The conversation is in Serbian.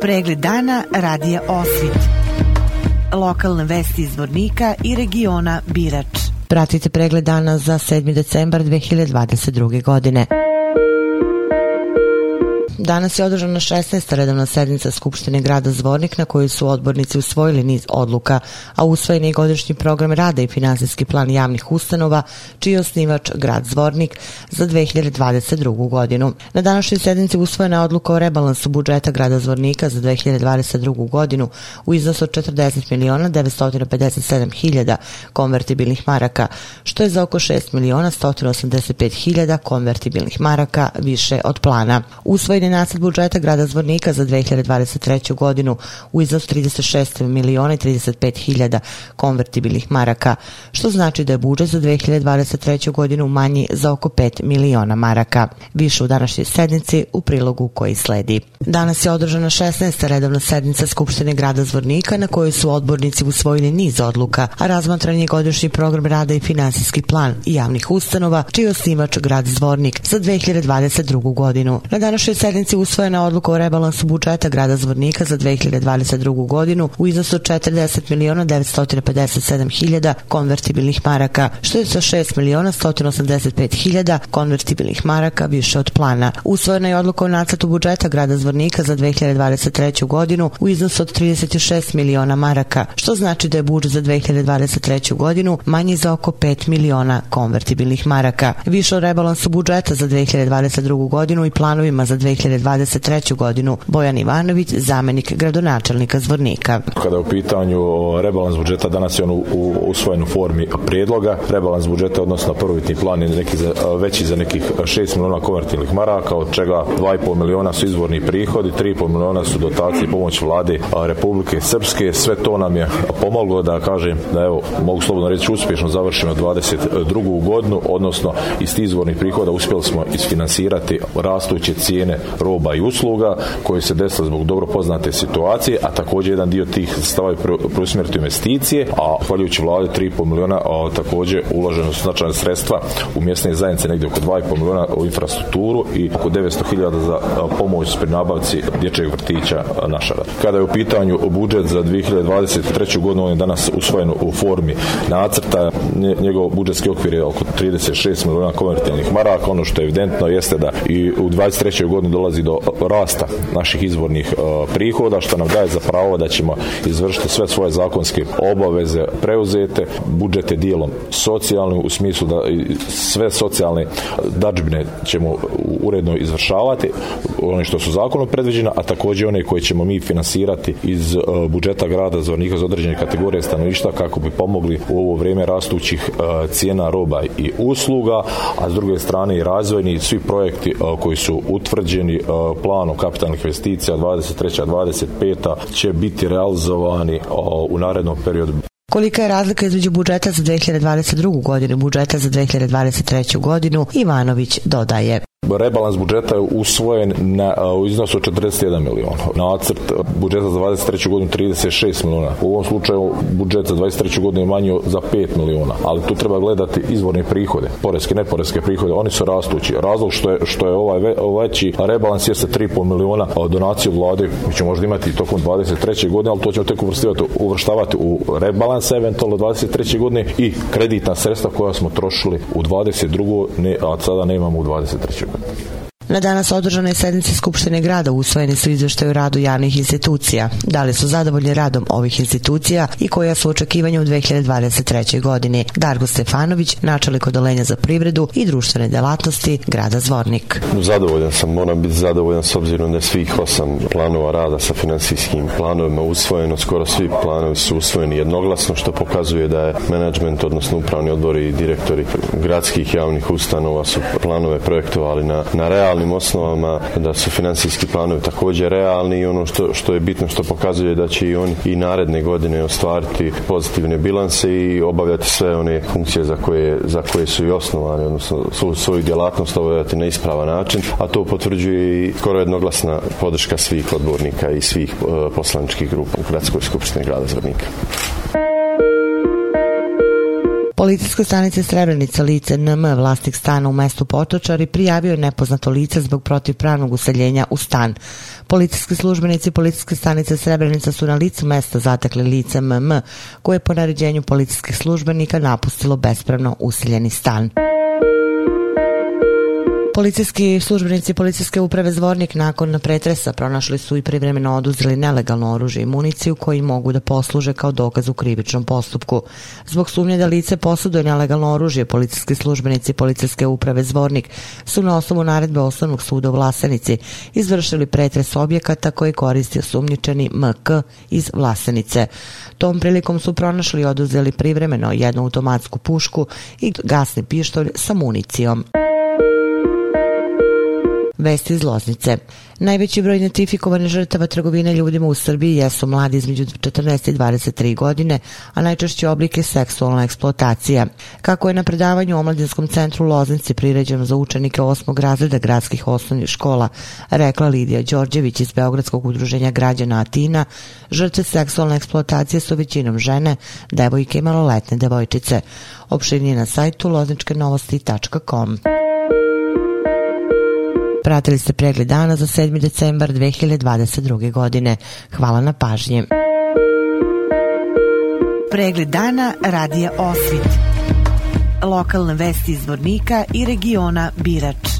Pregled dana radija Osvit. Lokalne vesti iz Vornika i regiona Birač. Pratite pregled dana za 7. decembar 2022. godine. Danas je održana 16. redovna sednica Skupštine grada Zvornik na kojoj su odbornici usvojili niz odluka, a usvojen je godišnji program rada i finansijski plan javnih ustanova, čiji je osnivač grad Zvornik za 2022. godinu. Na današnjoj sednici usvojena je odluka o rebalansu budžeta grada Zvornika za 2022. godinu u iznosu od 40 miliona 957 hiljada konvertibilnih maraka, što je za oko 6 miliona 185 hiljada konvertibilnih maraka više od plana. Usvojen je nacrt budžeta grada Zvornika za 2023. godinu u iznos 36 miliona i 35 hiljada konvertibilnih maraka, što znači da je budžet za 2023. godinu manji za oko 5 miliona maraka. Više u današnjoj sednici u prilogu koji sledi. Danas je održana 16. redovna sednica Skupštine grada Zvornika na kojoj su odbornici usvojili niz odluka, a razmatran je godišnji program rada i finansijski plan javnih ustanova, čiji je osnivač grad Zvornik za 2022. godinu. Na današnjoj sednici usvojena odluka o rebalansu budžeta grada Zvornika za 2022. godinu u iznosu od 40 miliona 957 hiljada konvertibilnih maraka, što je sa 6 miliona 185 hiljada konvertibilnih maraka više od plana. Usvojena je odluka o nacrtu budžeta grada Zvornika za 2023. godinu u iznosu od 36 miliona maraka, što znači da je budžet za 2023. godinu manji za oko 5 miliona konvertibilnih maraka. Više o rebalansu budžeta za 2022. godinu i planovima za 2023. godinu Bojan Ivanović, zamenik gradonačelnika Zvornika. Kada je u pitanju rebalans budžeta, danas je on u, u usvojen formi prijedloga. Rebalans budžeta, odnosno prvobitni plan je neki za, veći za nekih 6 miliona konvertibilnih maraka, od čega 2,5 miliona su izvorni prihodi, 3,5 miliona su dotacije i pomoć vlade Republike Srpske. Sve to nam je pomoglo da kažem da evo, mogu slobodno reći uspješno završimo 22. godinu, odnosno iz tih izvornih prihoda uspjeli smo isfinansirati rastuće cijene roba i usluga koje se desile zbog dobro poznate situacije, a također jedan dio tih stava je preusmjeriti investicije, a hvaljujući vlade 3,5 miliona a također uloženo su značajne sredstva u mjesne zajednice negdje oko 2,5 miliona u infrastrukturu i oko 900.000 za pomoć pri nabavci dječjeg vrtića Našara. Kada je u pitanju budžet za 2023. godinu, on je danas usvojen u formi nacrta. Njegov budžetski okvir je oko 36 miliona konvertibilnih maraka. Ono što je evidentno jeste da i u 23. godini dolazi do rasta naših izvornih prihoda, što nam daje za pravo da ćemo izvršiti sve svoje zakonske obaveze preuzete. Budžet je dijelom socijalni u smislu da sve socijalne dačbine ćemo uredno izvršavati, one što su zakonom predviđene, a također one koje ćemo mi finansirati iz budžeta grada Zvornika za određene kategorije stanovništva kako bi pomogli u ovo vrijeme rastućih cijena roba i usluga, a s druge strane i razvojni svi projekti koji su utvrđeni planom kapitalnih investicija 23. 25. će biti realizovani u narednom periodu. Kolika je razlika između budžeta za 2022. godinu i budžeta za 2023. godinu, Ivanović dodaje. Rebalans budžeta je usvojen na, u iznosu 41 milion. Nacrt budžeta za 23. godinu 36 miliona. U ovom slučaju budžet za 23. godinu je manji za 5 miliona. Ali tu treba gledati izvorne prihode, poreske, neporeske prihode. Oni su rastući. Razlog što je, što je ovaj ve, veći rebalans jeste 3,5 miliona donacije vlade. Mi ćemo možda imati tokom 23. godine, ali to ćemo tek uvrštavati u rebalans eventualno 23. godine i kreditna sredstva koja smo trošili u 22. Ne, a sada nemamo u 23. godine. Na danas održanoj sednici Skupštine grada usvojeni su izveštaje o radu javnih institucija. Da li su zadovoljni radom ovih institucija i koja su očekivanja u 2023. godini? Dargo Stefanović, načelnik odolenja za privredu i društvene delatnosti grada Zvornik. Zadovoljan sam, moram biti zadovoljan s obzirom da je svih osam planova rada sa finansijskim planovima usvojeno, skoro svi planovi su usvojeni jednoglasno, što pokazuje da je menadžment, odnosno upravni odbori i direktori gradskih javnih ustanova su planove projektovali na, na realni realnim osnovama, da su finansijski planovi također realni i ono što, što je bitno što pokazuje da će i oni i naredne godine ostvariti pozitivne bilanse i obavljati sve one funkcije za koje, za koje su i osnovani, odnosno svoju, svoju djelatnost obavljati na ispravan način, a to potvrđuje i skoro jednoglasna podrška svih odbornika i svih uh, poslaničkih grupa u Gradskoj skupštini grada Zvornika. Policijska stanica Srebrenica lice NM vlasnik stana u mestu Potočari prijavio je nepoznato lice zbog protivpravnog useljenja u stan. Policijski službenici policijske stanice Srebrenica su na licu mesta zatekli lice MM koje je po naređenju policijskih službenika napustilo bespravno useljeni stan. Policijski službenici policijske uprave Zvornik nakon pretresa pronašli su i privremeno oduzeli nelegalno oružje i municiju koji mogu da posluže kao dokaz u krivičnom postupku. Zbog sumnje da lice posuduje nelegalno oružje, policijski službenici policijske uprave Zvornik su na osnovu naredbe osnovnog suda u Vlasenici izvršili pretres objekata koji koristio sumnjičeni MK iz Vlasenice. Tom prilikom su pronašli i oduzeli privremeno jednu automatsku pušku i gasni pištolj sa municijom. Vesti iz Loznice. Najveći broj identifikovane žrtava trgovine ljudima u Srbiji jesu mladi između 14 i 23 godine, a najčešći oblik je seksualna eksploatacija. Kako je na predavanju u Omladinskom centru Loznici priređeno za učenike osmog razreda gradskih osnovnih škola, rekla Lidija Đorđević iz Beogradskog udruženja građana Atina, žrtve seksualne eksploatacije su većinom žene, devojke i maloletne devojčice. Opširnije na sajtu lozničkenovosti.com. Pratili ste pregled dana za 7. decembar 2022. godine. Hvala na pažnje. Pregled dana radija Osvit. Lokalne vesti iz Vornika i regiona Birač.